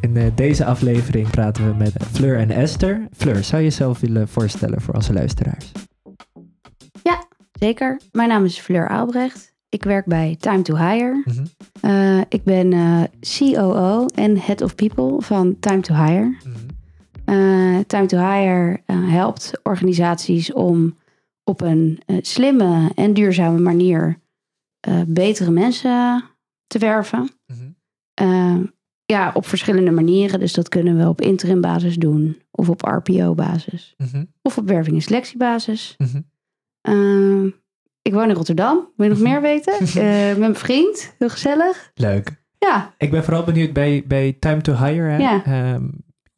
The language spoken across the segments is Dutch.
In eh, deze aflevering praten we met Fleur en Esther. Fleur, zou je jezelf willen voorstellen voor onze luisteraars? Zeker. Mijn naam is Fleur Aalbrecht. Ik werk bij Time to Hire. Mhm. Eh, ik ben eh, COO en Head of People van Time to Hire. Eh, Time to Hire eh, helpt organisaties om op een eh, slimme en duurzame manier betere mensen te werven. Mhm. Ja, op verschillende manieren. Dus dat kunnen we op interim basis doen. Of op RPO basis. Mhm. Of op werving- en selectiebasis. Mhm. Ik woon in Rotterdam. Wil je nog meer weten? Met mijn vriend. Heel gezellig. Leuk. Ja, Ik ben vooral benieuwd bij, bij Time to Hire. Hè? Ja. Ehm,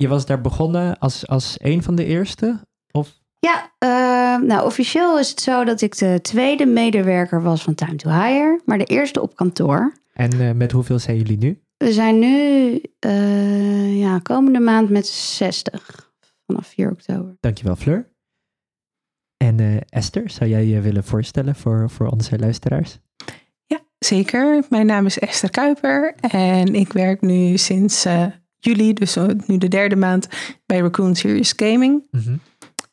je was daar begonnen als, als een van de eerste? Of? ja eh, nou officieel is het zo dat ik de tweede medewerker was van Time to Hire. Maar de eerste op kantoor. En eh, met hoeveel zijn jullie nu? We zijn nu eh, ja, komende maand met 60. Vanaf 4 oktober. Dankjewel, Fleur. En eh, Esther, zou jij je willen voorstellen voor, voor onze luisteraars? Ja, zeker. Mijn naam is Esther Kuiper en ik werk nu sinds eh, juli, dus nu de derde maand, bij Raccoon Serious Gaming.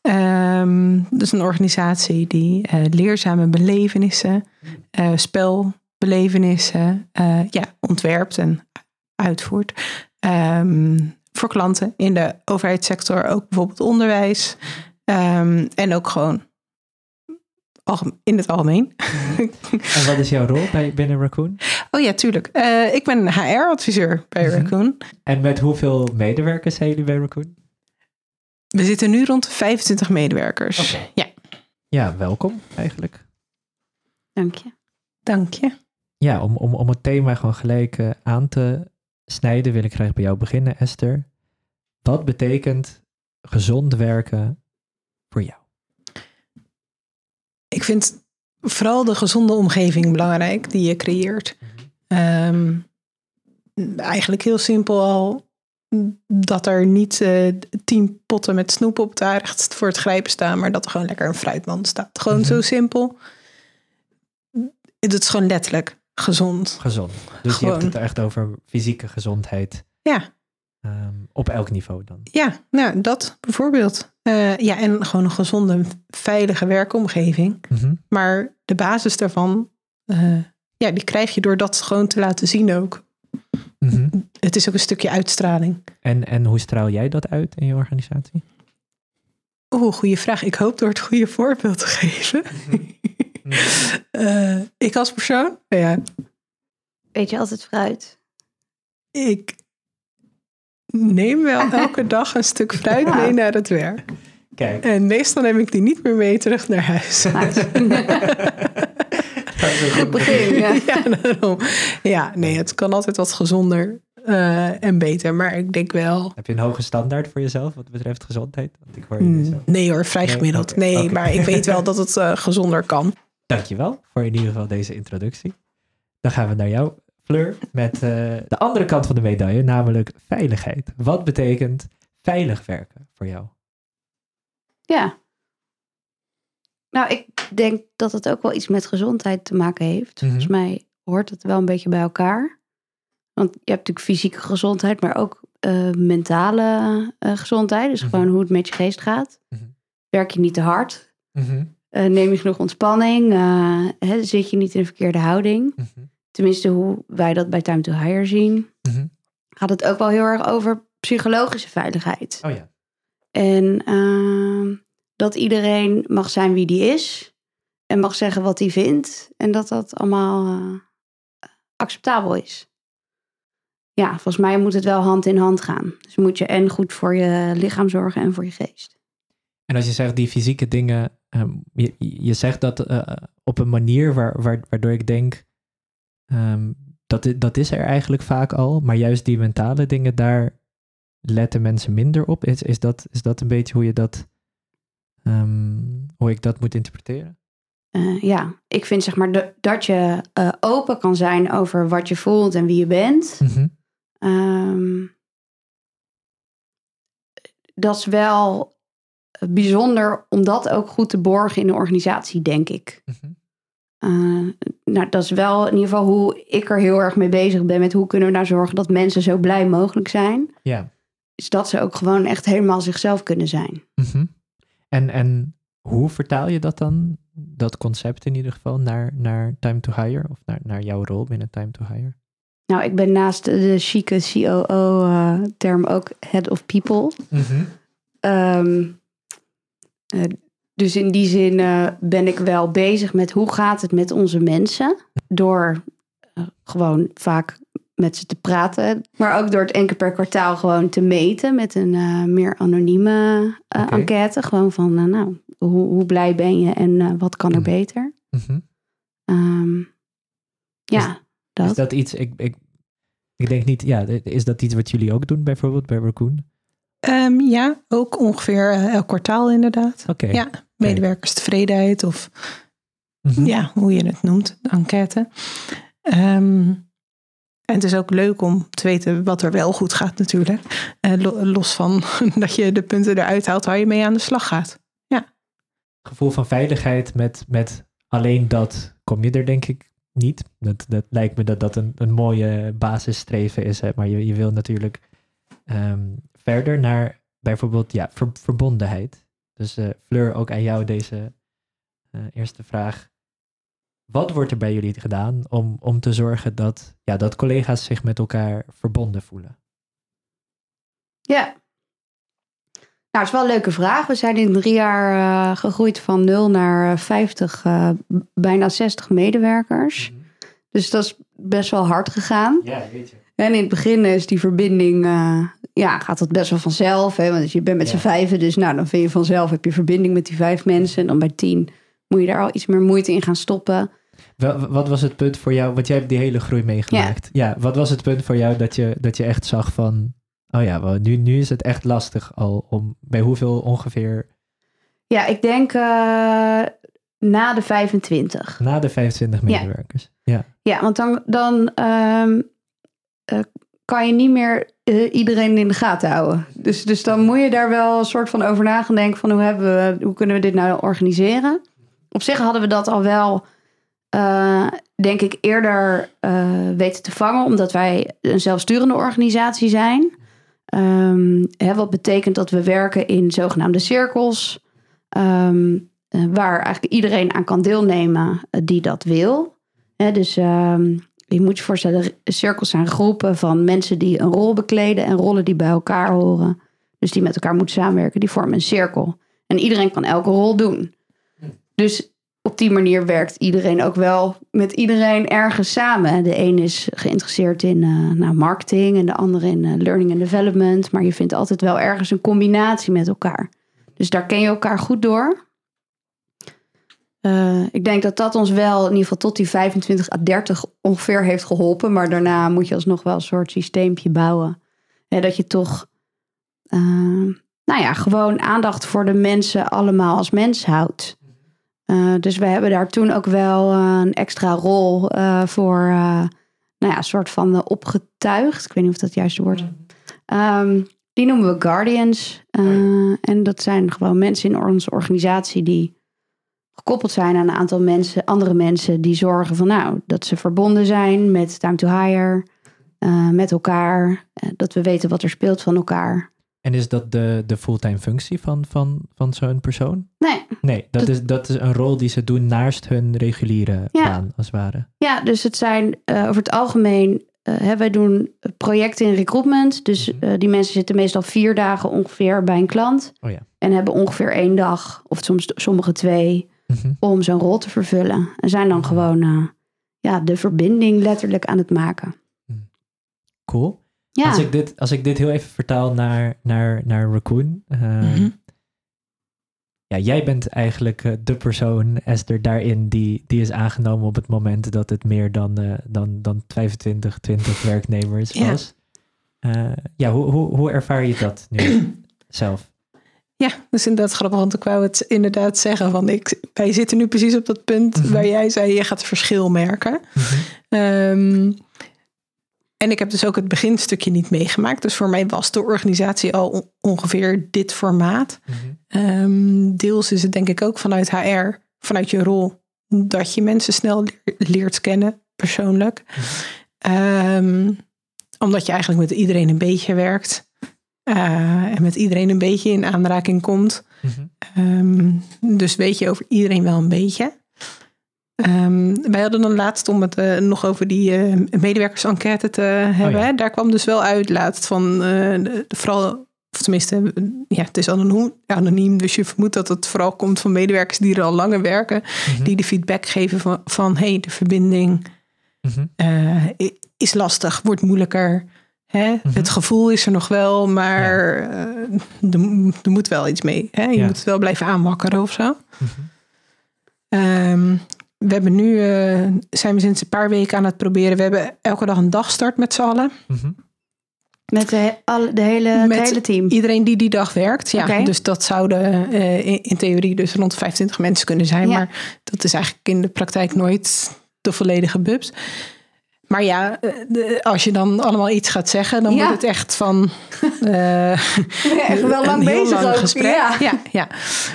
Ehm, dat is een organisatie die eh, leerzame belevenissen, eh, spelbelevenissen, eh, ja, ontwerpt en uitvoert. Ehm, voor klanten in de overheidssector, ook bijvoorbeeld onderwijs. Ehm, en ook gewoon in het algemeen. En wat is jouw rol bij, binnen Raccoon? Oh ja, tuurlijk. Eh, ik ben HR-adviseur bij Mhm. Raccoon. En met hoeveel medewerkers zijn jullie bij Raccoon? We zitten nu rond de 25 medewerkers. Ja, Ja, welkom eigenlijk. Dank je. dank je. Ja, om, om, om het thema gewoon gelijk eh, aan te snijden, wil ik graag bij jou beginnen, Esther. Wat betekent gezond werken voor jou? Ik vind vooral de gezonde omgeving belangrijk die je creëert. Ehm, eigenlijk heel simpel al dat er niet eh, tien potten met snoep op het aardig voor het grijpen staan, maar dat er gewoon lekker een fruitmand staat. Gewoon Mhm. zo simpel. Het is gewoon letterlijk gezond. Gezond. Dus je hebt het echt over fysieke gezondheid Ja, ehm, op elk niveau dan. ja nou dat bijvoorbeeld. Eh, ja, en gewoon een gezonde, veilige werkomgeving. Mhm. Maar de basis daarvan, eh, ja, die krijg je door dat gewoon te laten zien ook. Mhm. Het is ook een stukje uitstraling. En, en hoe straal jij dat uit in je organisatie? Oeh, goede vraag. Ik hoop door het goede voorbeeld te geven. Eh, ik als persoon, ja, Weet je altijd fruit? ik neem wel elke dag een stuk fruit mee naar het werk. Kijk, En meestal neem ik die niet meer mee terug naar huis. dat is een Goed begin. Ja. ja, daarom. Ja, nee, het kan altijd wat gezonder eh, en beter. Maar ik denk wel... Heb je een hoge standaard voor jezelf wat betreft gezondheid? Want ik hoor je mm, zo. Nee hoor, vrij Nee? gemiddeld. Nee, maar ik weet wel dat het eh, gezonder kan. Dankjewel voor in ieder geval deze introductie. Dan gaan we naar jou, Fleur, met eh, de andere kant van de medaille, namelijk veiligheid. Wat betekent veilig werken voor jou? Ja. Nou, ik denk dat het ook wel iets met gezondheid te maken heeft. Mhm. Volgens mij hoort het wel een beetje bij elkaar. Want je hebt natuurlijk fysieke gezondheid, maar ook eh, mentale eh, gezondheid. Dus Mhm. gewoon hoe het met je geest gaat. Mhm. Werk je niet te hard? Neem je genoeg ontspanning? Hè, zit je niet in de verkeerde houding? Mhm. Tenminste, hoe wij dat bij Time to Hire zien. Mhm. Gaat het ook wel heel erg over psychologische veiligheid. Oh ja. En ehm, dat iedereen mag zijn wie die is. En mag zeggen wat hij vindt. En dat dat allemaal eh, acceptabel is. Ja, volgens mij moet het wel hand in hand gaan. Dus moet je en goed voor je lichaam zorgen en voor je geest. En als je zegt die fysieke dingen, ehm, je, je zegt dat eh, op een manier waar, waar, waardoor ik denk, ehm, dat, dat is er eigenlijk vaak al, maar juist die mentale dingen, daar letten mensen minder op. Is, is, dat, is dat een beetje hoe je dat, ehm, hoe ik dat moet interpreteren? Eh, ja, ik vind zeg maar de- dat je eh, open kan zijn over wat je voelt en wie je bent. Mhm. Ehm, dat is wel bijzonder om dat ook goed te borgen in de organisatie, denk ik. Mhm. Uh, nou, dat is wel in ieder geval hoe ik er heel erg mee bezig ben. Met hoe kunnen we nou zorgen dat mensen zo blij mogelijk zijn. Ja. Is dat ze ook gewoon echt helemaal zichzelf kunnen zijn. Mhm. en, en hoe vertaal je dat dan, dat concept in ieder geval, naar, naar Time to Hire? Of naar, naar jouw rol binnen Time to Hire? Nou, ik ben naast de chique COO-term ook Head of People. Um, uh, dus in die zin uh, ben ik wel bezig met hoe gaat het met onze mensen. Door uh, gewoon vaak met ze te praten. Maar ook door het keer per kwartaal gewoon te meten met een uh, meer anonieme okay. enquête. Gewoon van, nou, hoe, hoe, blij ben je en wat kan er beter? Mm -hmm. um, ja, is, dat. Is dat iets, ik, ik, ik denk niet, ja, is dat iets wat jullie ook doen bijvoorbeeld bij Raccoon? Um, ja, ook ongeveer elk kwartaal inderdaad. Oké. Okay. Ja, medewerkerstevredenheid of mm -hmm. ja, hoe je het noemt, de enquête. Um, en het is ook leuk om te weten wat er wel goed gaat natuurlijk. Uh, los van dat je de punten eruit haalt waar je mee aan de slag gaat. Ja. Gevoel van veiligheid met, met alleen dat kom je er denk ik niet. Dat, dat lijkt me dat dat een, een mooie basisstreven is. Hè? Maar je, je wil natuurlijk um, verder naar bijvoorbeeld ja, ver, verbondenheid. Dus uh, Fleur, ook aan jou deze uh, eerste vraag. Wat wordt er bij jullie gedaan om, om te zorgen dat, ja, dat collega's zich met elkaar verbonden voelen? Ja. Nou, het is wel een leuke vraag. We zijn in drie jaar uh, gegroeid van 0 naar 50, uh, bijna 60 medewerkers. Mm -hmm. Dus dat is best wel hard gegaan. Ja, weet je. En in het begin is die verbinding, uh, ja, gaat dat best wel vanzelf. Hè? Want je bent met ja. z'n vijven, dus nou, dan vind je vanzelf, heb je verbinding met die vijf mensen. En dan bij tien moet je daar al iets meer moeite in gaan stoppen. Wat was het punt voor jou, want jij hebt die hele groei meegemaakt. Ja, ja wat was het punt voor jou dat je, dat je echt zag van, oh ja, nu, nu is het echt lastig al om, bij hoeveel ongeveer? Ja, ik denk uh, na de 25. Na de 25 medewerkers, ja. Ja, ja want dan, dan um, uh, kan je niet meer uh, iedereen in de gaten houden. Dus, dus dan moet je daar wel een soort van over na denken van hoe, hebben we, hoe kunnen we dit nou organiseren? Op zich hadden we dat al wel uh, denk ik, eerder weten te vangen, omdat wij een zelfsturende organisatie zijn. Um, hè, wat betekent dat we werken in zogenaamde cirkels, uh, waar eigenlijk iedereen aan kan deelnemen die dat wil. Dus um, je moet je voorstellen, cirkels zijn groepen van mensen die een rol bekleden en rollen die bij elkaar horen. Dus die met elkaar moeten samenwerken, die vormen een cirkel. En iedereen kan elke rol doen. Dus op die manier werkt iedereen ook wel met iedereen ergens samen. De een is geïnteresseerd in uh, nou, marketing en de andere in uh, learning and development. Maar je vindt altijd wel ergens een combinatie met elkaar. Dus daar ken je elkaar goed door. Uh, ik denk dat dat ons wel in ieder geval tot die 25 à 30 ongeveer heeft geholpen. Maar daarna moet je alsnog wel een soort systeempje bouwen. Dat je toch, nou ja, gewoon aandacht voor de mensen allemaal als mens houdt. Uh, dus we hebben daar toen ook wel een extra rol voor, nou ja, een soort van opgetuigd. Ik weet niet of dat het juiste woord is. Um, die noemen we Guardians. en dat zijn gewoon mensen in onze organisatie die gekoppeld zijn aan een aantal mensen, andere mensen die zorgen van nou, dat ze verbonden zijn met Time to Hire, met elkaar. dat we weten wat er speelt van elkaar. En is dat de, de fulltime functie van, van, van zo'n persoon? Nee. Nee, dat, dat, is, dat is een rol die ze doen naast hun reguliere ja. baan, als het ware. Ja, dus het zijn uh, over het algemeen, uh, wij doen projecten in recruitment. Dus uh, die mensen zitten meestal vier dagen ongeveer bij een klant. Oh ja. En hebben ongeveer één dag, of soms sommige twee, mm -hmm. om zo'n rol te vervullen. En zijn dan gewoon ja, de verbinding letterlijk aan het maken. Cool. Ja. Als, ik dit, als ik dit heel even vertaal naar, naar, naar Raccoon. Uh, mm -hmm. Ja, jij bent eigenlijk uh, de persoon, Esther, daarin die, die is aangenomen op het moment dat het meer dan, uh, dan, dan 25, 20 werknemers ja. was. ja, hoe, hoe, hoe ervaar je dat nu zelf? Ja, dus inderdaad grappig, want ik wou het inderdaad zeggen. Van ik, wij zitten nu precies op dat punt mm -hmm. waar jij zei, je gaat verschil merken. Mm -hmm. um, en ik heb dus ook het beginstukje niet meegemaakt. Dus voor mij was de organisatie al on- ongeveer dit formaat. Mhm. Ehm, deels is het denk ik ook vanuit HR, vanuit je rol, dat je mensen snel leer- leert kennen, persoonlijk. Ehm, omdat je eigenlijk met iedereen een beetje werkt. Eh, en met iedereen een beetje in aanraking komt. Mhm. Ehm, dus weet je over iedereen wel een beetje. Ehm, wij hadden dan laatst om het eh, nog over die eh, medewerkersenquête te hebben. ja. hè. Daar kwam dus wel uit laatst van de, de- vooral, of tenminste, ja, het is anoniem, anoniem, dus je vermoedt dat het vooral komt van medewerkers die er al langer werken, Mhm. die de feedback geven van, van hey, de verbinding Mhm. is lastig, wordt moeilijker. Hè? Mhm. Het gevoel is er nog wel, maar eh, er, mo- er moet wel iets mee. Hè? Je Ja. moet het wel blijven aanwakkeren of zo. Mhm. Ehm, we hebben nu, eh, zijn we sinds een paar weken aan het proberen. We hebben elke dag een dagstart met z'n allen. Mhm. Met de, alle, de hele, het hele team. Iedereen die die dag werkt. Ja. Dus dat zouden eh, in, in theorie dus rond 25 mensen kunnen zijn. Ja. Maar dat is eigenlijk in de praktijk nooit de volledige bubs. Maar ja, eh, de- als je dan allemaal iets gaat zeggen, dan Ja. wordt het echt van. eh, Echt wel lang een heel bezig lang gesprek. ja. ja, ja.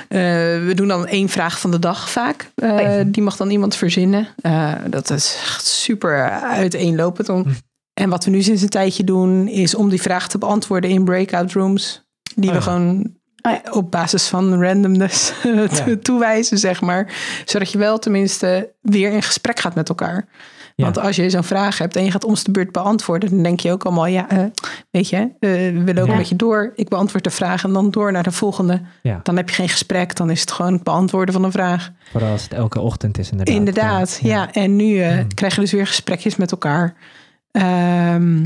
Eh, we doen dan één vraag van de dag vaak. Eh, Hey. Die mag dan iemand verzinnen. Eh, dat is echt super uiteenlopend. Om, Hm. En wat we nu sinds een tijdje doen, is om die vraag te beantwoorden in breakout rooms. Die Oh we ja. gewoon Oh ja. op basis van randomness toewijzen, zeg maar. Zodat je wel tenminste weer in gesprek gaat met elkaar. Ja. Want als je zo'n vraag hebt en je gaat om de beurt beantwoorden, dan denk je ook allemaal, ja, eh, weet je, eh, we willen ook Ja. een beetje door. Ik beantwoord de vraag en dan door naar de volgende. Ja. Dan heb je geen gesprek, dan is het gewoon het beantwoorden van een vraag. Vooral als het elke ochtend is inderdaad. Inderdaad, Ja. ja. En nu eh, Hmm. krijg je dus weer gesprekjes met elkaar. Ehm,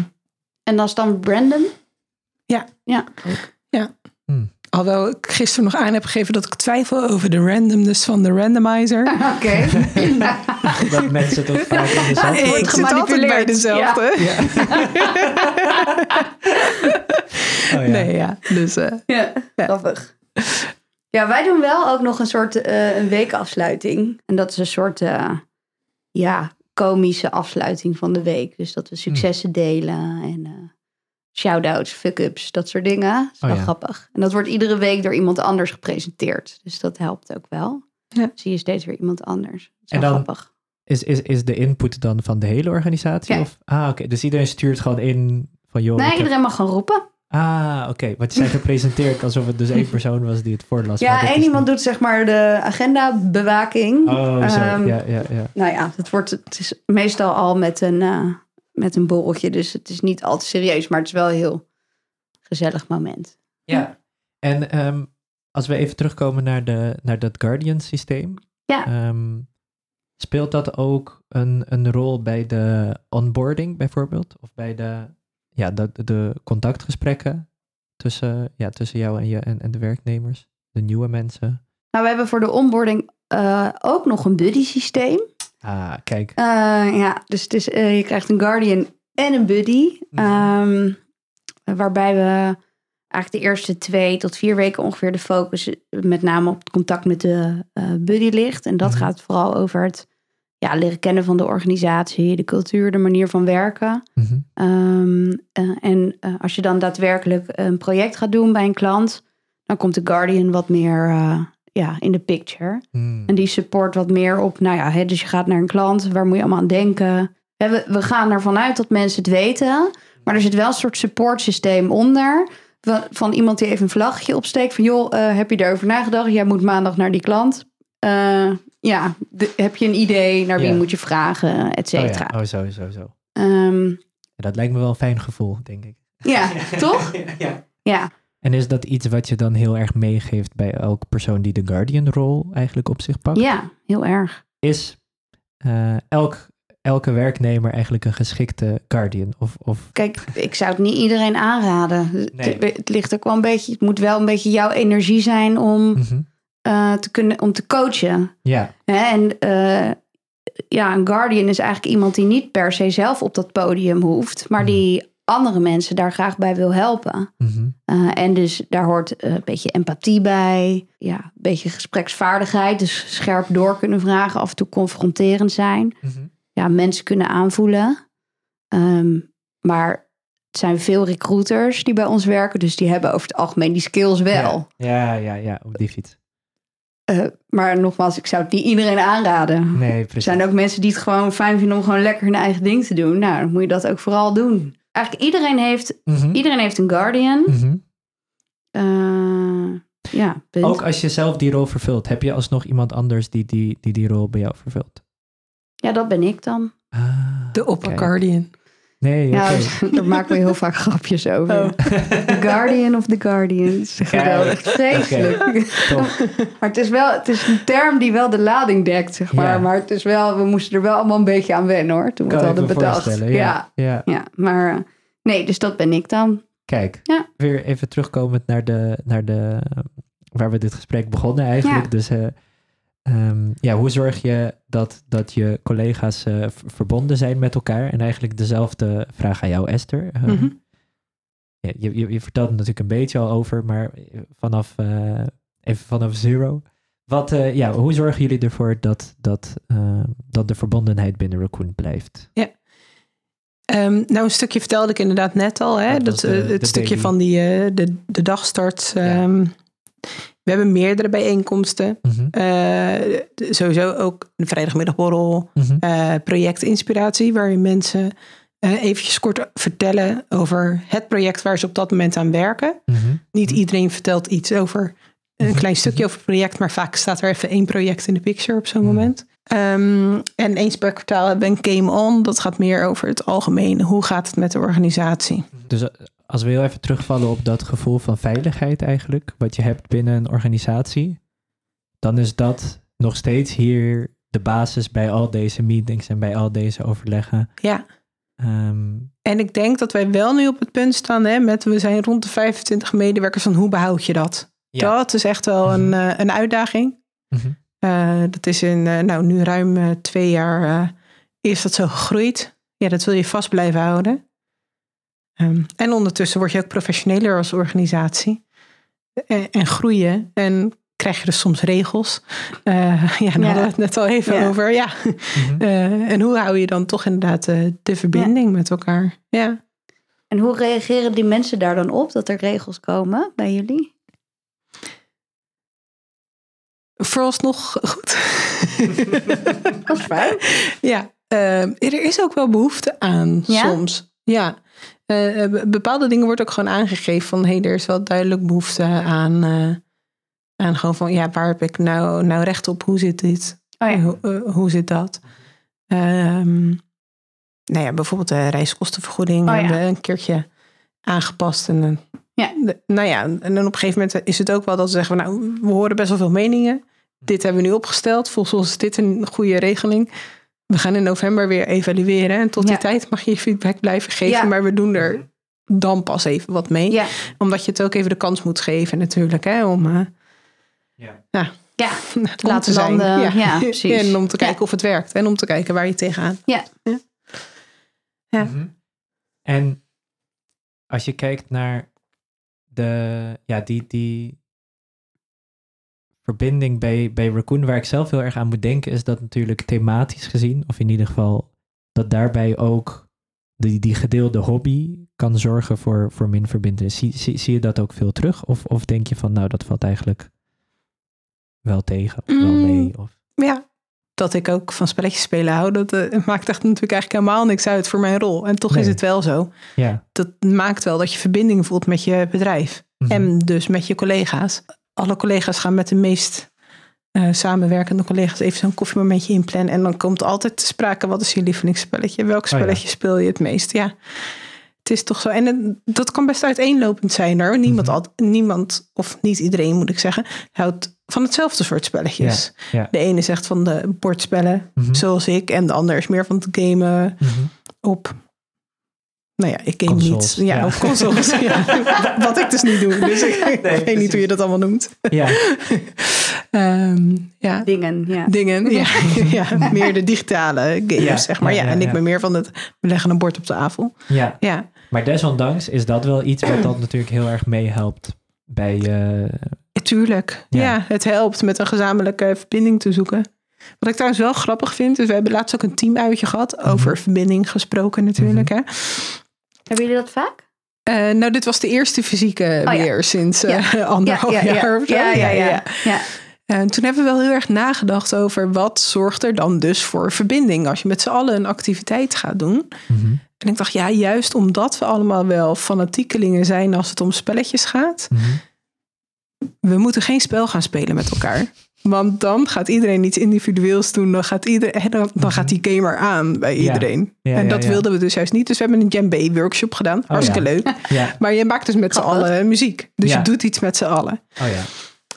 En dat is dan Brandon? Ja. Ja. Hmm. Alhoewel ik gisteren nog aan heb gegeven dat ik twijfel over de randomness van de randomizer. Oké. Dat mensen toch vaak in dezelfde... wordt ik zit altijd bij dezelfde. Oh, ja. Nee, ja. Dus eh, Ja, Ja. grappig. Ja, wij doen wel ook nog een soort eh, een weekafsluiting. En dat is een soort eh, ja, komische afsluiting van de week. Dus dat we successen delen en eh shout-outs, fuck-ups, dat soort dingen. Dat is Oh, wel ja. grappig. En dat wordt iedere week door iemand anders gepresenteerd. Dus dat helpt ook wel. Ja. Zie je steeds weer iemand anders. Dat is En wel dan- grappig. Is, is, is de input dan van de hele organisatie? Ja. Of? Ah, oké. Dus iedereen stuurt gewoon in van joh. Nee, heb- iedereen mag gaan roepen. Ah, oké. Want je zijn gepresenteerd alsof het dus één persoon was die het voorlas. maar Ja, één iemand niet- doet zeg maar de agenda-bewaking. Oh, zo. Ehm, ja, ja, ja. Nou ja, het, wordt, het is meestal al met een, eh, met een borreltje. Dus het is niet al te serieus, maar het is wel een heel gezellig moment. Ja. En ehm, als we even terugkomen naar, de, naar dat Guardian systeem. Ja. ehm, speelt dat ook een, een rol bij de onboarding bijvoorbeeld? Of bij de, ja, de, de contactgesprekken tussen, ja, tussen jou en, je, en, en de werknemers? De nieuwe mensen? Nou, we hebben voor de onboarding eh, ook nog een buddy systeem. Ah, kijk. Eh, ja, dus het is, eh, je krijgt een guardian en een buddy. Mhm. Ehm, waarbij we eigenlijk de eerste twee tot vier weken ongeveer de focus met name op het contact met de eh, buddy ligt. En dat Mhm. gaat vooral over het ja, leren kennen van de organisatie, de cultuur, de manier van werken. Mhm. Ehm, eh, en eh, als je dan daadwerkelijk een project gaat doen bij een klant, dan komt de Guardian wat meer eh, ja, in de picture. Hmm. En die support wat meer op, nou ja, hè, dus je gaat naar een klant, waar moet je allemaal aan denken? We, we gaan ervan uit dat mensen het weten, maar er zit wel een soort supportsysteem onder. Van, iemand die even een vlaggetje opsteekt van, joh, eh, heb je erover nagedacht? Jij moet maandag naar die klant. Eh, ja, de- heb je een idee naar wie moet je vragen, et Oh cetera. ja, oh zo, zo, zo. Ehm, Ja, dat lijkt me wel een fijn gevoel, denk ik. ja, toch? ja. Ja. En is dat iets wat je dan heel erg meegeeft bij elke persoon die de Guardian-rol eigenlijk op zich pakt? Ja, heel erg. Is eh, elk, elke werknemer eigenlijk een geschikte Guardian? Of, of Kijk, ik zou het niet iedereen aanraden. Het- Nee. Het, ligt ook wel een beetje, het moet wel een beetje jouw energie zijn om, Mhm. eh, te, kunnen, om te coachen. Ja? En eh, ja, een guardian is eigenlijk iemand die niet per se zelf op dat podium hoeft, maar Mhm. die andere mensen daar graag bij wil helpen. mhm. Eh, en dus daar hoort eh, een beetje empathie bij, ja, een beetje gespreksvaardigheid, dus scherp door kunnen vragen, af en toe confronterend zijn. Mhm. ja, mensen kunnen aanvoelen. Ehm, Maar het zijn veel recruiters die bij ons werken. Dus die hebben over het algemeen die skills wel. Ja, ja, ja, op die fiets. Eh, maar nogmaals, ik zou het niet iedereen aanraden. Nee, Er precies. zijn ook mensen die het gewoon fijn vinden om gewoon lekker hun eigen ding te doen. Nou, dan moet je dat ook vooral doen. Eigenlijk iedereen heeft, Mhm, iedereen heeft een guardian. mhm. Eh, ja, punt. Ook als je zelf die rol vervult, heb je alsnog iemand anders die die, die, die rol bij jou vervult? Ja, dat ben ik dan. Ah, De Opper Nee, Ja, oké. daar maken we heel vaak grapjes over. Oh. The Guardian of the Guardians. Geweldig. Vreselijk. Maar het is wel, het is een term die wel de lading dekt, zeg maar. Ja. Maar het is wel, we moesten er wel allemaal een beetje aan wennen hoor. Toen we het hadden bedacht. Ja. ja. ja. ja, maar eh, nee, dus dat ben ik dan. Kijk, Ja. weer even terugkomend naar de, naar de waar we dit gesprek begonnen eigenlijk. Ja. Dus eh, ehm, ja, hoe zorg je dat, dat je collega's eh, verbonden zijn met elkaar? En eigenlijk dezelfde vraag aan jou, Esther. Ehm, Mhm. ja, je, je, je vertelt er natuurlijk een beetje al over, maar vanaf, eh, even vanaf zero. Wat, eh, ja, hoe zorgen jullie ervoor dat, dat, eh, dat de verbondenheid binnen Raccoon blijft? Ehm, nou, een stukje vertelde ik inderdaad net al. Hè? Dat Dat, was de- eh, het de stukje daily. van die, eh, de, de dagstart. ehm, We hebben meerdere bijeenkomsten. Mhm, Eh, sowieso ook een vrijdagmiddagborrel. mhm, eh projectinspiratie, waarin mensen eh eventjes kort vertellen over het project waar ze op dat moment aan werken. mhm. Niet iedereen vertelt iets over een klein stukje over het project, maar vaak staat er even één project in de picture op zo'n Mhm. moment. Ehm, en eens per kwartaal hebben we een Game On. Dat gaat meer over het algemene. Hoe gaat het met de organisatie? Dus als we heel even terugvallen op dat gevoel van veiligheid eigenlijk, wat je hebt binnen een organisatie, dan is dat nog steeds hier de basis bij al deze meetings en bij al deze overleggen. Ja. Ehm, En ik denk dat wij wel nu op het punt staan hè, met we zijn rond de 25 medewerkers van hoe behoud je dat? Ja. Dat is echt wel een, Mhm. eh, een uitdaging. mhm. Eh, dat is in eh, nou, nu ruim twee jaar is dat zo gegroeid. Ja, dat wil je vast blijven houden. Ehm, en ondertussen word je ook professioneler als organisatie. En, en groeien. En krijg je dus soms regels. Eh, ja, daar Ja. hadden we het net al even Ja. over. Ja. Mhm. Eh, en hoe hou je dan toch inderdaad eh, de verbinding met elkaar? Ja. En hoe reageren die mensen daar dan op dat er regels komen bij jullie? Vooralsnog goed. Dat is fijn. Ja, eh, er is ook wel behoefte aan Ja? soms. Ja, Eh, eh, be- bepaalde dingen wordt ook gewoon aangegeven van... hé, hey, er is wel duidelijk behoefte aan... eh, aan gewoon van, ja, waar heb ik nou, nou recht op? Hoe zit dit? Oh ja. Hoe, hoe zit dat? Ehm, nou ja, bijvoorbeeld de reiskostenvergoeding Oh ja. hebben we een keertje aangepast. En, Ja. de- nou ja, en dan op een gegeven moment is het ook wel dat ze zeggen... van, nou, we horen best wel veel meningen. Dit hebben we nu opgesteld. Volgens ons is dit een goede regeling. We gaan in november weer evalueren. En tot die Ja. tijd mag je je feedback blijven geven. Ja. Maar we doen er dan pas even wat mee. Ja, Omdat je het ook even de kans moet geven natuurlijk. Hè, om, eh, Ja. ja, ja. om laten te zijn. landen, ja, precies. En om te Ja. kijken of het werkt. En om te kijken waar je tegenaan. Ja. Ja. Mhm. En als je kijkt naar de, ja, die, die verbinding bij, bij Raccoon, waar ik zelf heel erg aan moet denken, is dat natuurlijk thematisch gezien, of in ieder geval dat daarbij ook die, die gedeelde hobby kan zorgen voor, voor min verbindenis. Zie, zie, zie je dat ook veel terug? Of, of denk je van, nou, dat valt eigenlijk wel tegen, of wel Mm. mee? Of, ja. Dat ik ook van spelletjes spelen hou, dat eh, maakt echt natuurlijk eigenlijk helemaal niks uit voor mijn rol. En toch is het wel zo. ja. Dat maakt wel dat je verbinding voelt met je bedrijf. Mhm. En dus met je collega's. Alle collega's gaan met de meest eh, samenwerkende collega's even zo'n koffiemomentje inplannen. En dan komt altijd te sprake, wat is je lievelingsspelletje? Welk Oh ja. spelletje speel je het meest? Ja, het is toch zo. En het- dat kan best uiteenlopend zijn hoor. Niemand, Mhm. al- niemand, of niet iedereen moet ik zeggen, houdt van hetzelfde soort spelletjes. De ene zegt van de bordspellen, Mhm. zoals ik. En de ander is meer van het gamen Mhm. op. Nou ja, ik game Consoles, niet. Ja, ja. op consoles. ja. Wat ik dus niet doe. Dus ik, weet precies. niet hoe je dat allemaal noemt. Ja, Ehm, ja, dingen, ja. dingen. Ja, ja, meer de digitale games, Ja, zeg maar. ja, Ja, ja, en ik ben meer van het, we leggen een bord op de tafel. ja. Ja, Maar desondanks is dat wel iets wat dan natuurlijk heel erg meehelpt bij... eh, tuurlijk. Ja. Ja. het helpt met een gezamenlijke verbinding te zoeken. Wat ik trouwens wel grappig vind, is we hebben laatst ook een teamuitje gehad. Over Mhm. verbinding gesproken natuurlijk. Hè. Hebben jullie dat vaak? Eh, nou, dit was de eerste fysieke Oh ja. weer sinds eh, Ja. anderhalf ja, ja, jaar ja. of zo. Ja, ja, ja. ja. En toen hebben we wel heel erg nagedacht over wat zorgt er dan dus voor verbinding als je met z'n allen een activiteit gaat doen. Mhm. En ik dacht, ja, juist omdat we allemaal wel fanatiekelingen zijn als het om spelletjes gaat, Mhm. we moeten geen spel gaan spelen met elkaar. Want dan gaat iedereen iets individueels doen. Dan gaat, iedereen, dan, dan gaat die gamer aan bij. Ja. iedereen. Ja, en dat wilden we dus juist niet. Dus we hebben een djembe workshop gedaan. Hartstikke ja. leuk. Maar je maakt dus met z'n allen muziek. Dus je doet iets met z'n allen. oh ja.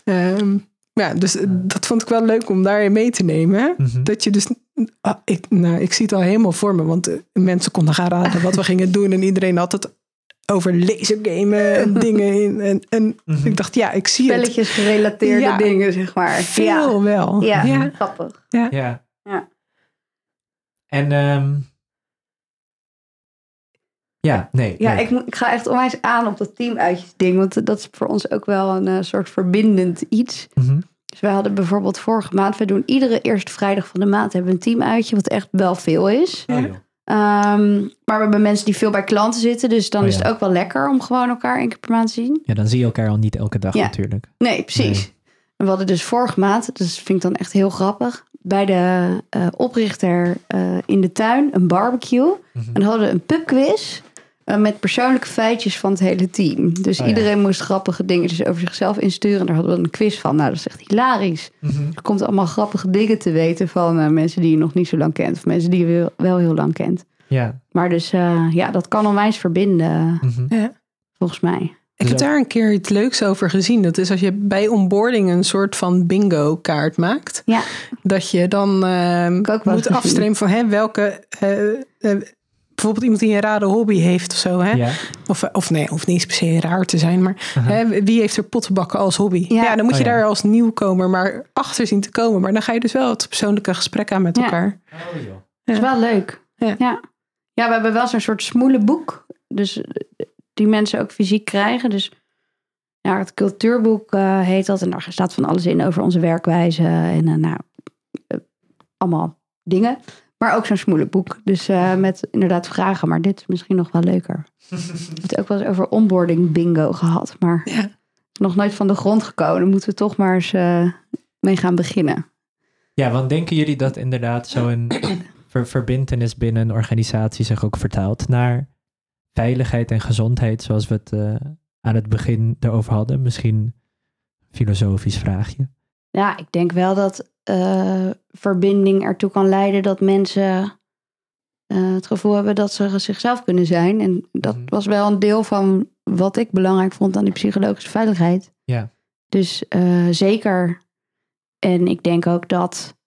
Ehm, ja, dus eh, dat vond ik wel leuk om daarin mee te nemen. Mhm. Dat je dus... ah, ik, nou, ik zie het al helemaal voor me. Want eh, mensen konden gaan raden wat we gingen doen. En iedereen had het over lasergamen en dingen. In, en en Mhm. ik dacht, ja, ik zie het. Spelletjes gerelateerde Ja. dingen, zeg maar. Veel wel. Ja, ja. ja. grappig. Ja. Ja. En ehm ja, nee. Ja, ik, ik ga echt onwijs aan op dat teamuitjes ding. Want dat is voor ons ook wel een eh, soort verbindend iets. Mhm. Dus wij hadden bijvoorbeeld vorige maand... We doen iedere eerste vrijdag van de maand hebben we een teamuitje. Wat echt wel veel is. Oh, Ehm, maar we hebben mensen die veel bij klanten zitten. Dus dan Oh, is het ook wel lekker om gewoon elkaar één keer per maand te zien. Ja, dan zie je elkaar al niet elke dag Ja. natuurlijk. Nee, precies. En we hadden dus vorige maand, dus vind ik dan echt heel grappig, bij de eh, oprichter eh, in de tuin een barbecue. Mhm. En hadden we een pubquiz met persoonlijke feitjes van het hele team. Dus Oh ja. iedereen moest grappige dingen over zichzelf insturen. En daar hadden we een quiz van. Nou, dat is echt hilarisch. Mhm. Er komt allemaal grappige dingen te weten van eh, mensen die je nog niet zo lang kent. Of mensen die je wel, wel heel lang kent. Ja. Maar dus eh, ja, dat kan onwijs verbinden, Mhm. volgens mij. Ik heb Dus daar een keer iets leuks over gezien. Dat is als je bij onboarding een soort van bingo kaart maakt. Ja. Dat je dan ehm, ook wel moet afstremen van hè, welke... eh, eh, bijvoorbeeld iemand die een rare hobby heeft of zo. Hè? Ja. Of, of nee, hoeft niet per se raar te zijn. Maar hè, wie heeft er pottenbakken als hobby? Ja. Ja, dan moet Oh je ja. daar als nieuwkomer maar achter zien te komen. Maar dan ga je dus wel het persoonlijke gesprek aan met Ja. elkaar. Oh, joh. Dat is wel leuk. Ja. ja. Ja, we hebben wel zo'n soort smoelenboek. Dus eh, die mensen ook fysiek krijgen. Dus ja, het cultuurboek eh, heet dat. En daar staat van alles in over onze werkwijze. En eh, nou, allemaal dingen. Maar ook zo'n smoelenboek. Dus eh, met inderdaad vragen. Maar dit is misschien nog wel leuker. We hebben het ook wel eens over onboarding bingo gehad. Maar Ja. nog nooit van de grond gekomen. Moeten we toch maar eens eh, mee gaan beginnen. Ja, want denken jullie dat inderdaad zo'n ver verbintenis binnen een organisatie zich ook vertaalt naar veiligheid en gezondheid, zoals we het eh, aan het begin erover hadden? Misschien een filosofisch vraagje. Ja, ik denk wel dat eh, verbinding ertoe kan leiden dat mensen eh, het gevoel hebben dat ze zichzelf kunnen zijn. En dat Mhm. was wel een deel van wat ik belangrijk vond aan die psychologische veiligheid. Ja. Dus eh, zeker. En ik denk ook dat,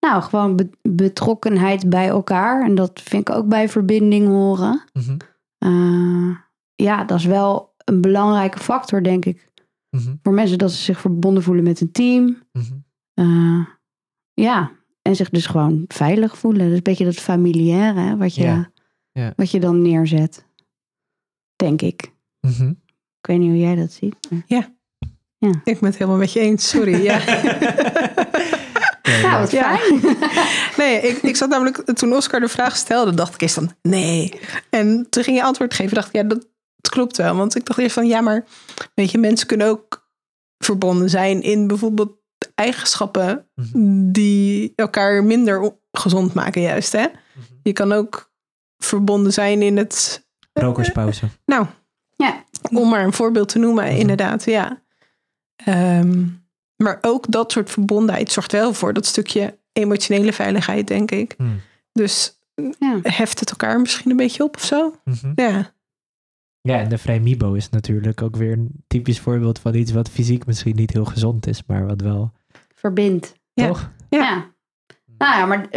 nou, gewoon be- betrokkenheid bij elkaar. En dat vind ik ook bij verbinding horen. Mhm, Eh, ja, dat is wel een belangrijke factor, denk ik. Mhm, Voor mensen dat ze zich verbonden voelen met een team. mhm. Eh, ja, en zich dus gewoon veilig voelen. Dus een beetje dat familiaire hè, wat, je, Ja, ja. wat je dan neerzet. Denk ik. Mhm. Ik weet niet hoe jij dat ziet. maar- Ik ben het helemaal met je eens, sorry. Ja. Ja, wat Ja. fijn. Nee, ik, ik zat namelijk, toen Oscar de vraag stelde, dacht ik eerst van nee. En toen ging je antwoord geven, dacht ik, ja, dat, dat klopt wel. Want ik dacht eerst van ja, maar weet je, mensen kunnen ook verbonden zijn in bijvoorbeeld eigenschappen Mhm. die elkaar minder gezond maken, juist. Hè? Je kan ook verbonden zijn in het, Rokerspauze. nou, Ja. om maar een voorbeeld te noemen, Mhm. inderdaad, ja. Ehm, maar ook dat soort verbondenheid zorgt wel voor dat stukje emotionele veiligheid, denk ik. Mhm. Dus Ja. heft het elkaar misschien een beetje op of zo? Mhm. Ja, Ja, en de Vrijmibo is natuurlijk ook weer een typisch voorbeeld van iets wat fysiek misschien niet heel gezond is, maar wat wel, Verbindt. Ja. toch? Ja. Ja. Nou ja, maar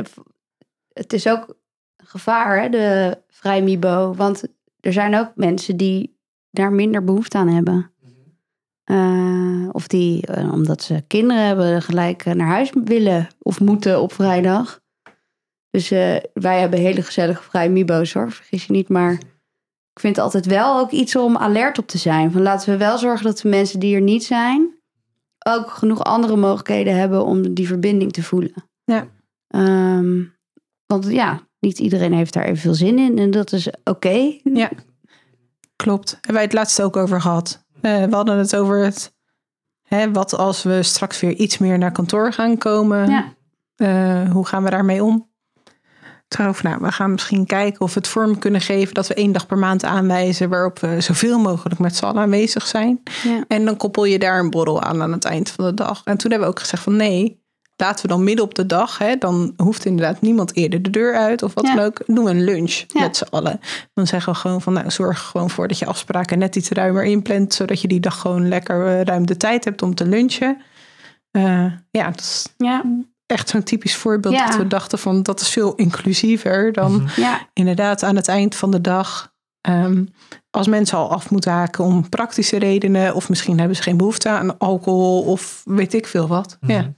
het is ook een gevaar, hè, de vrijmibo. Want er zijn ook mensen die daar minder behoefte aan hebben. Eh, of die, eh, omdat ze kinderen hebben, gelijk eh, naar huis willen of moeten op vrijdag. Dus eh, wij hebben hele gezellige vrije mibo's hoor, vergis je niet. Maar ik vind het altijd wel ook iets om alert op te zijn. Van laten we wel zorgen dat de mensen die er niet zijn... ook genoeg andere mogelijkheden hebben om die verbinding te voelen. Ja. Ehm, want ja, niet iedereen heeft daar evenveel zin in. En dat is oké. Ja. klopt. Hebben wij het laatst ook over gehad. Eh, we hadden het over het, hè, wat als we straks weer iets meer naar kantoor gaan komen. Ja. Eh, hoe gaan we daarmee om? Trouwens, nou, we gaan misschien kijken of we het vorm kunnen geven dat we één dag per maand aanwijzen waarop we zoveel mogelijk met z'n allen aanwezig zijn. Ja. En dan koppel je daar een borrel aan aan het eind van de dag. En toen hebben we ook gezegd van nee, laten we dan midden op de dag, hè, dan hoeft inderdaad niemand eerder de deur uit of wat Ja. dan ook. Doen we een lunch Ja. met z'n allen. Dan zeggen we gewoon van nou, zorg er gewoon voor dat je afspraken net iets ruimer inplant, zodat je die dag gewoon lekker eh, ruim de tijd hebt om te lunchen. Eh, ja, dat is Ja. Echt zo'n typisch voorbeeld Ja. dat we dachten van dat is veel inclusiever dan Mhm. Ja. inderdaad aan het eind van de dag. ehm, als mensen al af moeten haken om praktische redenen, of misschien hebben ze geen behoefte aan alcohol of weet ik veel wat. Mhm. Ja.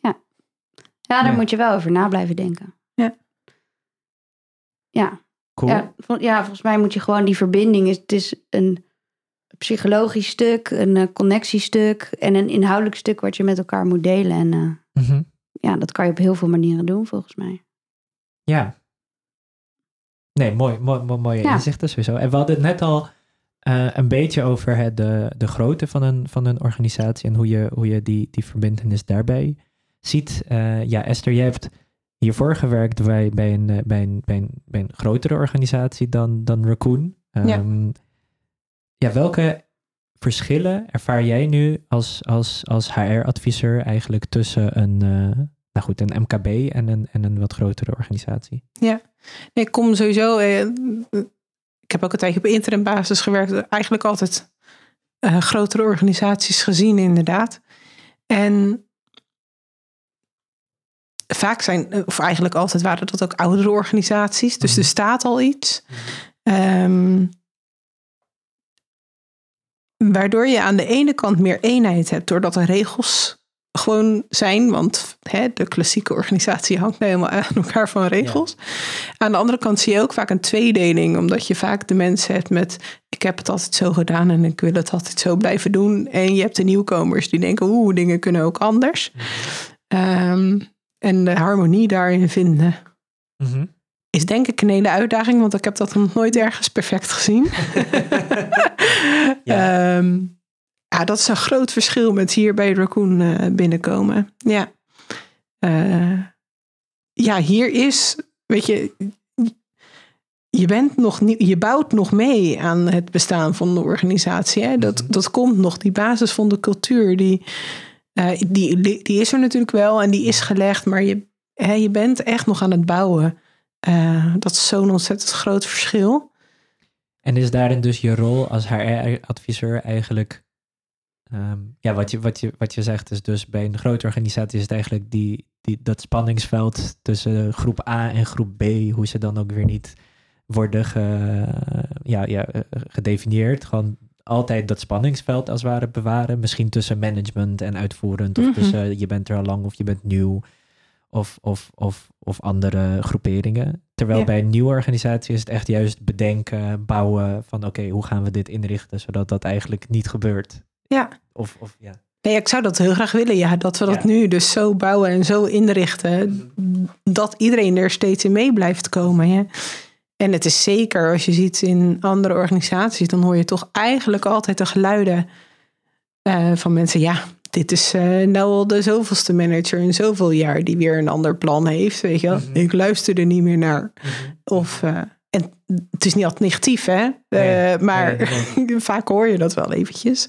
ja, daar Ja. moet je wel over na blijven denken. Ja. Ja. Cool. Ja, vol- ja, volgens mij moet je gewoon die verbinding. is- Het is een psychologisch stuk, een eh, connectiestuk en een inhoudelijk stuk wat je met elkaar moet delen. En eh, Mhm. Ja, dat kan je op heel veel manieren doen, volgens mij. Ja. Nee, mooi, mooi, mooi, mooie Ja. inzichten sowieso. En we hadden het net al eh, een beetje over het, de, de grootte van een, van een organisatie en hoe je, hoe je die, die verbindenis daarbij ziet. Eh, ja, Esther, jij hebt hiervoor gewerkt bij, bij, een, eh, bij, een, bij, een, bij een grotere organisatie dan, dan Raccoon. Ja. Ehm, ja, welke verschillen ervaar jij nu als, als, als HR-adviseur eigenlijk tussen een, eh, nou goed, een MKB en een, en een wat grotere organisatie? Nee, ik kom sowieso. eh, ik heb ook een tijdje op interim basis gewerkt. Eigenlijk altijd eh, grotere organisaties gezien, inderdaad. En vaak zijn, of eigenlijk altijd waren dat ook oudere organisaties. Dus Mhm. er staat al iets. Ehm, waardoor je aan de ene kant meer eenheid hebt, doordat er regels gewoon zijn. Want hè, de klassieke organisatie hangt nou helemaal aan elkaar van regels. Aan de andere kant zie je ook vaak een tweedeling, omdat je vaak de mensen hebt met: ik heb het altijd zo gedaan en ik wil het altijd zo blijven doen. En je hebt de nieuwkomers die denken: oeh, dingen kunnen ook anders. Ehm, en de harmonie daarin vinden Mhm. Is denk ik een hele uitdaging, want ik heb dat nog nooit ergens perfect gezien. Ja. Ehm, ja, dat is een groot verschil met hier bij Raccoon eh, binnenkomen. Ja. Eh, ja, hier is, weet je, je bent nog niet, je bouwt nog mee aan het bestaan van de organisatie. Hè? Dat, Mhm. dat komt nog, die basis van de cultuur, die, eh, die, die, die is er natuurlijk wel en die is gelegd, maar je, hè, je bent echt nog aan het bouwen. Eh, dat is zo'n ontzettend groot verschil. En is daarin dus je rol als HR-adviseur eigenlijk... ehm, ja, wat je, wat, je, wat je zegt is dus bij een grote organisatie is het eigenlijk die, die, dat spanningsveld tussen groep A en groep B, hoe ze dan ook weer niet worden ge, ja, ja, gedefinieerd. Gewoon altijd dat spanningsveld als het ware bewaren. Misschien tussen management en uitvoerend. Of Mhm. tussen je bent er al lang of je bent nieuw. Of, of, of, of andere groeperingen. Terwijl Ja. bij een nieuwe organisatie is het echt juist bedenken, bouwen van oké, hoe gaan we dit inrichten zodat dat eigenlijk niet gebeurt. Ja. Of, of ja. Nee, ik zou dat heel graag willen, ja. Dat we dat Ja. nu dus zo bouwen en zo inrichten. Dat iedereen er steeds in mee blijft komen. Ja. En het is zeker, als je ziet in andere organisaties, dan hoor je toch eigenlijk altijd de geluiden eh, van mensen. Ja, dit is eh nou al de zoveelste manager in zoveel jaar die weer een ander plan heeft. Weet je wel? Mhm. Ik luister er niet meer naar. Of, eh, en het is niet altijd negatief, hè? Eh, Nee, maar nee, vaak hoor je dat wel eventjes.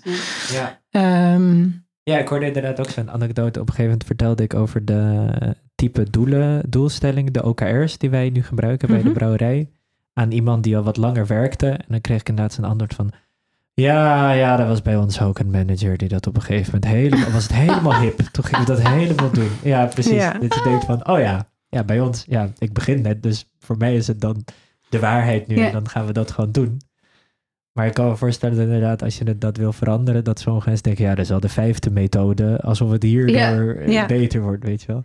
Ja. Ehm, ja, ik hoorde inderdaad ook zo'n anekdote. Op een gegeven moment vertelde ik over de type doelen, doelstellingen, de OKR's die wij nu gebruiken bij de Mhm. brouwerij. Aan iemand die al wat langer werkte. En dan kreeg ik inderdaad zo'n antwoord van... Ja, ja, dat was bij ons ook een manager die dat op een gegeven moment helemaal... was het helemaal hip. Toen gingen we dat helemaal doen. Ja, precies. Ja. Dat je denkt van, oh ja, ja, bij ons... Ja, ik begin net, dus voor mij is het dan de waarheid nu. Ja. En dan gaan we dat gewoon doen. Maar ik kan me voorstellen dat inderdaad, als je het, dat wil veranderen... dat sommige mensen denken, ja, dat is al de vijfde methode... alsof het hierdoor Ja. Ja. beter wordt, weet je wel.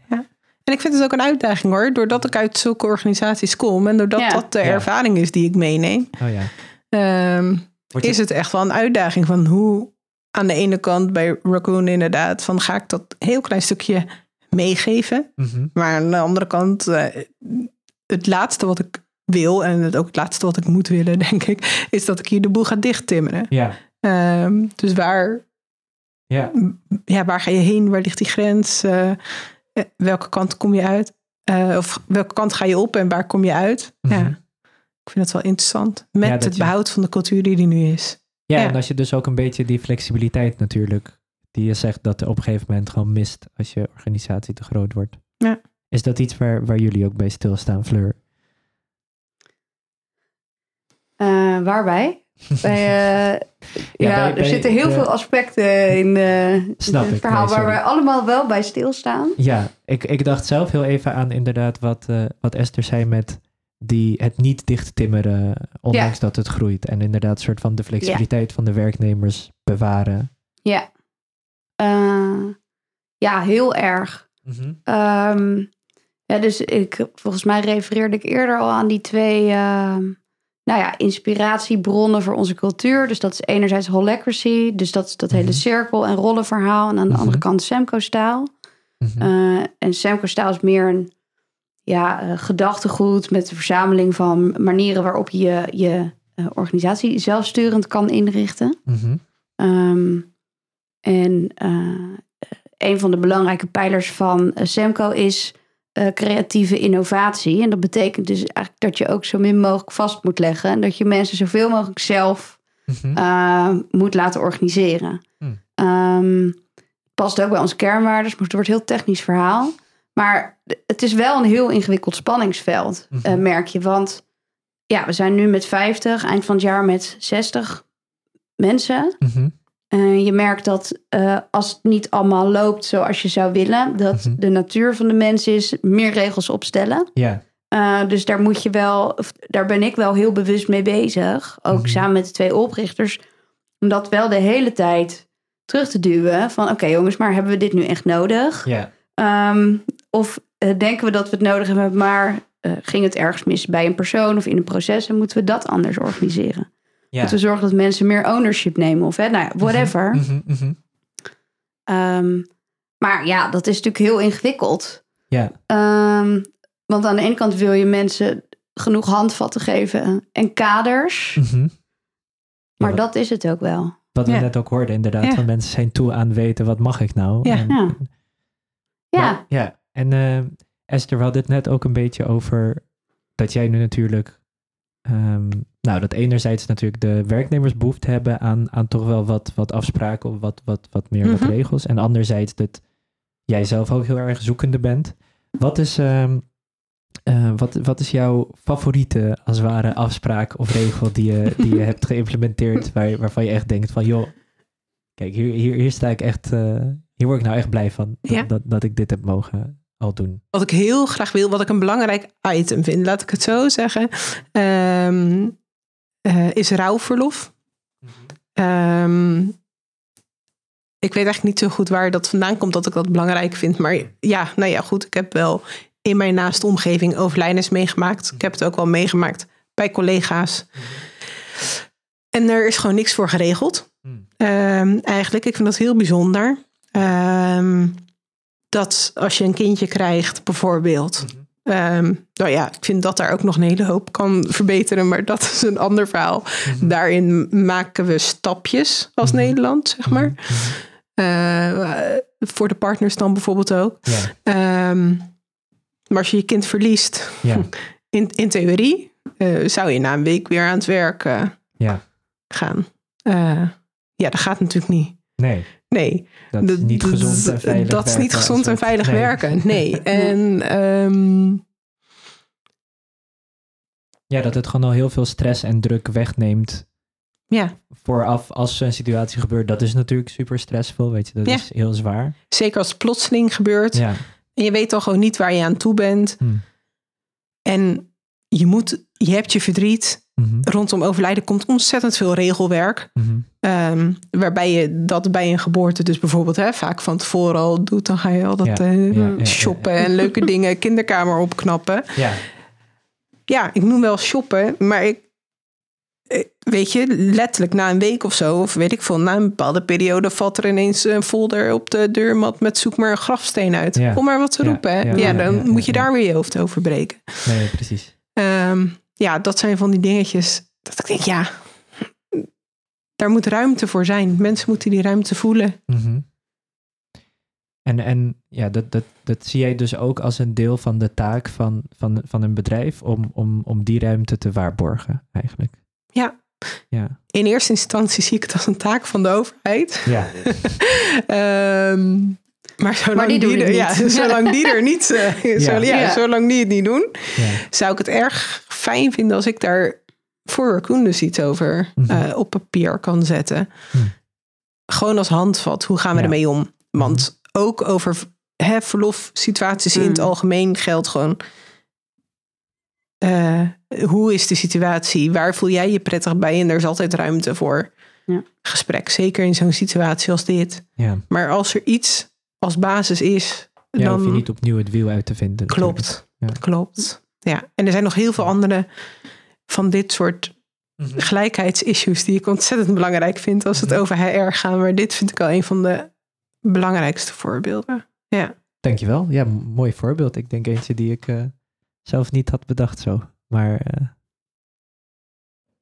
En ik vind het ook een uitdaging hoor, doordat ik uit zulke organisaties kom en doordat Ja. dat de Ja. ervaring is die ik meeneem, Oh ja. ehm, Wordt is het echt wel een uitdaging van hoe aan de ene kant bij Raccoon inderdaad, van ga ik dat heel klein stukje meegeven, Mhm. maar aan de andere kant, eh, het laatste wat ik wil, en het ook het laatste wat ik moet willen, denk ik, is dat ik hier de boel ga dichttimmeren. Ja, Ehm, dus waar, ja. ja, waar ga je heen? Waar ligt die grens? Eh, eh, welke kant kom je uit? Of welke kant ga je op en waar kom je uit? Ja, Mhm. Ik vind dat wel interessant. Met Ja, het je- behoud van de cultuur die er nu is. Ja, Ja. en als je dus ook een beetje die flexibiliteit natuurlijk, die je zegt dat er op een gegeven moment gewoon mist als je organisatie te groot wordt. Ja. Is dat iets waar, waar jullie ook bij stilstaan, Fleur? Eh, waarbij? Bij, eh, ja, bij- er bij zitten heel veel aspecten in, eh, het ik, verhaal nee, waar wij allemaal wel bij stilstaan. Ja, ik, ik dacht zelf heel even aan inderdaad wat, eh, wat Esther zei met die, het niet dichttimmeren, ondanks dat het groeit. En inderdaad een soort van de flexibiliteit van de werknemers bewaren. Ja. Eh, ja, heel erg. Ehm, ja, dus ik, volgens mij refereerde ik eerder al aan die twee ehm, nou ja, inspiratiebronnen voor onze cultuur. Dus dat is enerzijds Holacracy, dus dat is dat hele Mhm. cirkel- en rollenverhaal. En aan de Mhm. andere kant Semco-staal. Mhm. Eh, en Semco-staal is meer een ja, eh, gedachtegoed met de verzameling van manieren waarop je je, eh, organisatie zelfsturend kan inrichten. Mhm. Ehm, en eh, een van de belangrijke pijlers van Semco is creatieve innovatie. En dat betekent dus eigenlijk dat je ook zo min mogelijk vast moet leggen. En dat je mensen zoveel mogelijk zelf Mhm. moet laten organiseren. Hmm. Ehm, past ook bij onze kernwaarden, maar het wordt een heel technisch verhaal. Maar het is wel een heel ingewikkeld spanningsveld, Mhm. eh, merk je. Want ja, we zijn nu met 50, eind van het jaar met 60 mensen. Mhm. Eh, je merkt dat eh, als het niet allemaal loopt zoals je zou willen, dat Mhm. de natuur van de mens is meer regels opstellen. Ja, Eh, dus daar moet je wel, daar ben ik wel heel bewust mee bezig. Ook Mhm. samen met de twee oprichters. Om dat wel de hele tijd terug te duwen. Van oké jongens, maar hebben we dit nu echt nodig? ja. Ehm, of eh, denken we dat we het nodig hebben, maar eh, ging het ergens mis bij een persoon of in een proces en moeten we dat anders organiseren? ja. Moeten we zorgen dat mensen meer ownership nemen of hè, nou ja, whatever. Mhm, mhm. Ehm, maar ja, dat is natuurlijk heel ingewikkeld. Ja, Ehm, want aan de ene kant wil je mensen genoeg handvatten geven en kaders. mhm. Maar wat- dat is het ook wel. Wat we net ook hoorden, inderdaad. Ja. Van mensen zijn toe aan weten, wat mag ik nou? Ja. En- Ja. Ja, Maar- ja. En eh, Esther, we hadden het net ook een beetje over dat jij nu natuurlijk... ehm, nou, dat enerzijds natuurlijk de werknemers behoefte hebben aan, aan toch wel wat, wat afspraken of wat, wat, wat meer wat Mhm. regels. En anderzijds dat jij zelf ook heel erg zoekende bent. Wat is, ehm, eh, wat, wat is jouw favoriete, als het ware, afspraak of regel die je, die je hebt geïmplementeerd, waar, waarvan je echt denkt van, joh, kijk, hier, hier, hier sta ik echt, eh, hier word ik nou echt blij van, dat, Ja. dat, dat ik dit heb mogen al doen. Wat ik heel graag wil, wat ik een belangrijk item vind, laat ik het zo zeggen, ehm, eh, is rouwverlof. Ehm, ik weet eigenlijk niet zo goed waar dat vandaan komt dat ik dat belangrijk vind. Maar ja, nou ja, goed. Ik heb wel in mijn naaste omgeving overlijdens meegemaakt. Ik heb het ook wel meegemaakt bij collega's. En er is gewoon niks voor geregeld. Hmm. Ehm, eigenlijk, ik vind dat heel bijzonder. Dat als je een kindje krijgt, bijvoorbeeld. ehm, nou ja, ik vind dat daar ook nog een hele hoop kan verbeteren, maar dat is een ander verhaal. Daarin maken we stapjes als Mhm. Nederland, zeg maar. Mhm, mhm. Eh, voor de partners dan bijvoorbeeld ook. Ja, Ehm, maar als je je kind verliest, ja, in, in theorie, eh, zou je na een week weer aan het werk eh, ja. gaan. Eh, ja, dat gaat natuurlijk niet. Nee, Nee, dat is niet gezond en veilig Dat is niet werken gezond en veilig nee. werken. Nee. En ehm, Ja, dat het gewoon al heel veel stress en druk wegneemt ja, vooraf als een situatie gebeurt. Dat is natuurlijk super stressvol, weet je. Dat Ja. is heel zwaar. zeker als het plotseling gebeurt. Ja. En je weet al gewoon niet waar je aan toe bent. Hm. En je, moet, je hebt je verdriet. Mhm, Rondom overlijden komt ontzettend veel regelwerk. mhm. Ehm, waarbij je dat bij een geboorte dus bijvoorbeeld hè, vaak van tevoren al doet. Dan ga je al dat Ja, eh, ja, ja, ja. shoppen en leuke dingen, kinderkamer opknappen. Ja, Ja, ik noem wel shoppen, maar ik, eh, weet je, letterlijk na een week of zo, of weet ik veel, na een bepaalde periode valt er ineens een folder op de deurmat met zoek maar een grafsteen uit. Ja. Om maar wat te roepen. ja, Ja, ja, dan moet je daar weer je hoofd over breken. nee, precies. Ehm, ja, dat zijn van die dingetjes dat ik denk, ja, daar moet ruimte voor zijn. Mensen moeten die ruimte voelen. Mhm. En, en ja, dat, dat, dat zie jij dus ook als een deel van de taak van, van, van een bedrijf om, om, om die ruimte te waarborgen, eigenlijk. Ja. ja. In eerste instantie zie ik het als een taak van de overheid. Ja. Ehm, maar zolang, Maar die er, ja, niet. zolang die er niet, eh, Ja. zo- ja, Ja. zolang die het niet doen, zou ik het erg fijn vinden als ik daar voor dus iets over Mhm. eh, op papier kan zetten. Hm. Gewoon als handvat, hoe gaan we ermee om? Want ook over hè, verlofsituaties in het algemeen geldt gewoon... eh, hoe is de situatie? Waar voel jij je prettig bij? En er is altijd ruimte voor Ja. gesprek. Zeker in zo'n situatie als dit. ja. Maar als er iets als basis is, Ja, dan hoef je niet opnieuw het wiel uit te vinden. klopt. Ja. Klopt. Ja, en er zijn nog heel veel andere van dit soort Mhm. gelijkheidsissues die ik ontzettend belangrijk vind als het Mhm. over HR gaat. Maar dit vind ik al een van de belangrijkste voorbeelden. Ja. Dankjewel. Ja, mooi voorbeeld. Ik denk eentje die ik eh, zelf niet had bedacht zo. Maar eh,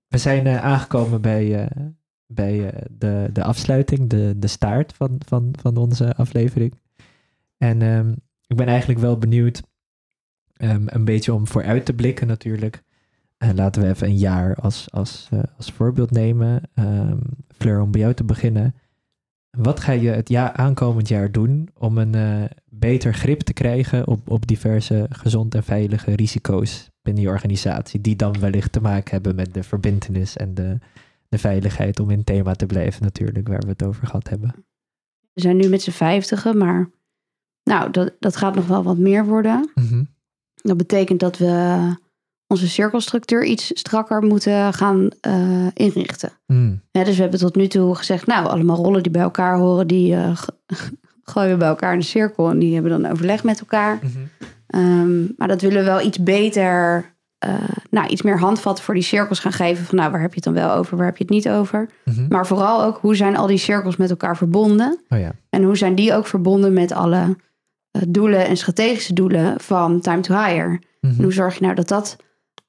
we zijn eh, aangekomen bij, eh, bij eh, de, de afsluiting, de, de staart van, van, van onze aflevering. En ehm, ik ben eigenlijk wel benieuwd, ehm, een beetje om vooruit te blikken natuurlijk. Eh, laten we even een jaar als, als, eh, als voorbeeld nemen. Ehm Fleur, om bij jou te beginnen. Wat ga je het jaar, aankomend jaar doen om een eh, beter grip te krijgen op, op diverse gezond en veilige risico's binnen je organisatie, die dan wellicht te maken hebben met de verbindenis en de, de veiligheid, om in thema te blijven natuurlijk, waar we het over gehad hebben. We zijn nu met z'n vijftigen, maar nou, dat, dat gaat nog wel wat meer worden. Mhm. Dat betekent dat we onze cirkelstructuur iets strakker moeten gaan eh, inrichten. Mm. Ja, dus we hebben tot nu toe gezegd, nou, allemaal rollen die bij elkaar horen, die eh, gooien we bij elkaar in de cirkel en die hebben dan overleg met elkaar. Mhm. Ehm, maar dat willen we wel iets beter, eh, nou, iets meer handvat voor die cirkels gaan geven. Van nou, waar heb je het dan wel over, waar heb je het niet over? Mhm. Maar vooral ook, hoe zijn al die cirkels met elkaar verbonden? Oh ja. En hoe zijn die ook verbonden met alle eh, doelen en strategische doelen van Time to Hire? Mhm. En hoe zorg je nou dat dat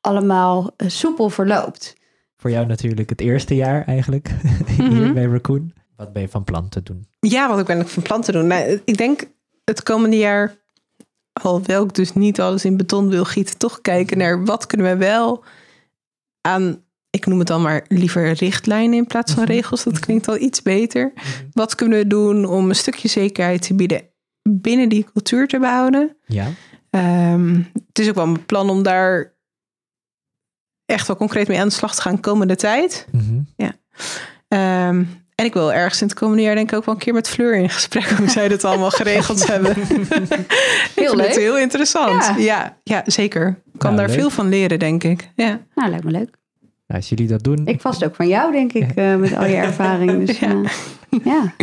allemaal eh, soepel verloopt? Voor jou natuurlijk het eerste jaar eigenlijk, hier Mhm. bij Raccoon. Wat ben je van plan te doen? ja, wat ik ben van plan te doen. Nou, ik denk het komende jaar, alhoewel ik dus niet alles in beton wil gieten, toch kijken naar wat kunnen we wel aan, ik noem het dan maar liever richtlijnen in plaats van Mhm. regels. Dat klinkt al iets beter. Wat kunnen we doen om een stukje zekerheid te bieden binnen die cultuur te behouden? Ja. Ehm, het is ook wel mijn plan om daar echt wel concreet mee aan de slag te gaan komende tijd. Mhm. Ehm, en ik wil ergens in het komende jaar denk ik ook wel een keer met Fleur in gesprek hoe zij dat allemaal geregeld hebben. Heel ik vind leuk. het heel interessant. Ja. Ja, ja, zeker. Ik kan Nou, daar leuk. veel van leren, denk ik. Ja. Nou, lijkt me leuk. Nou, als jullie dat doen, Ik vast ook van jou, denk ik, eh, met al je ervaring. Dus Ja. eh, ja.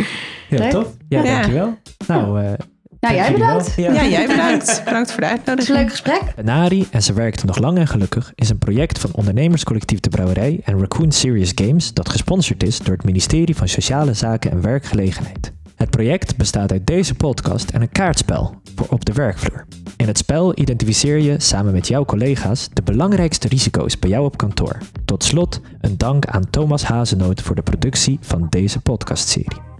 heel leuk. tof. Ja, Ja. dankjewel. Nou, eh Nou, jij bedankt. ja, jij bedankt. Bedankt voor de Het is een uitnodiging. leuk gesprek. Benari en ze werkte nog lang en gelukkig is een project van ondernemerscollectief De Brouwerij en Raccoon Serious Games dat gesponsord is door het ministerie van Sociale Zaken en Werkgelegenheid. Het project bestaat uit deze podcast en een kaartspel voor op de werkvloer. In het spel identificeer je samen met jouw collega's de belangrijkste risico's bij jou op kantoor. Tot slot een dank aan Thomas Hazenoot voor de productie van deze podcastserie.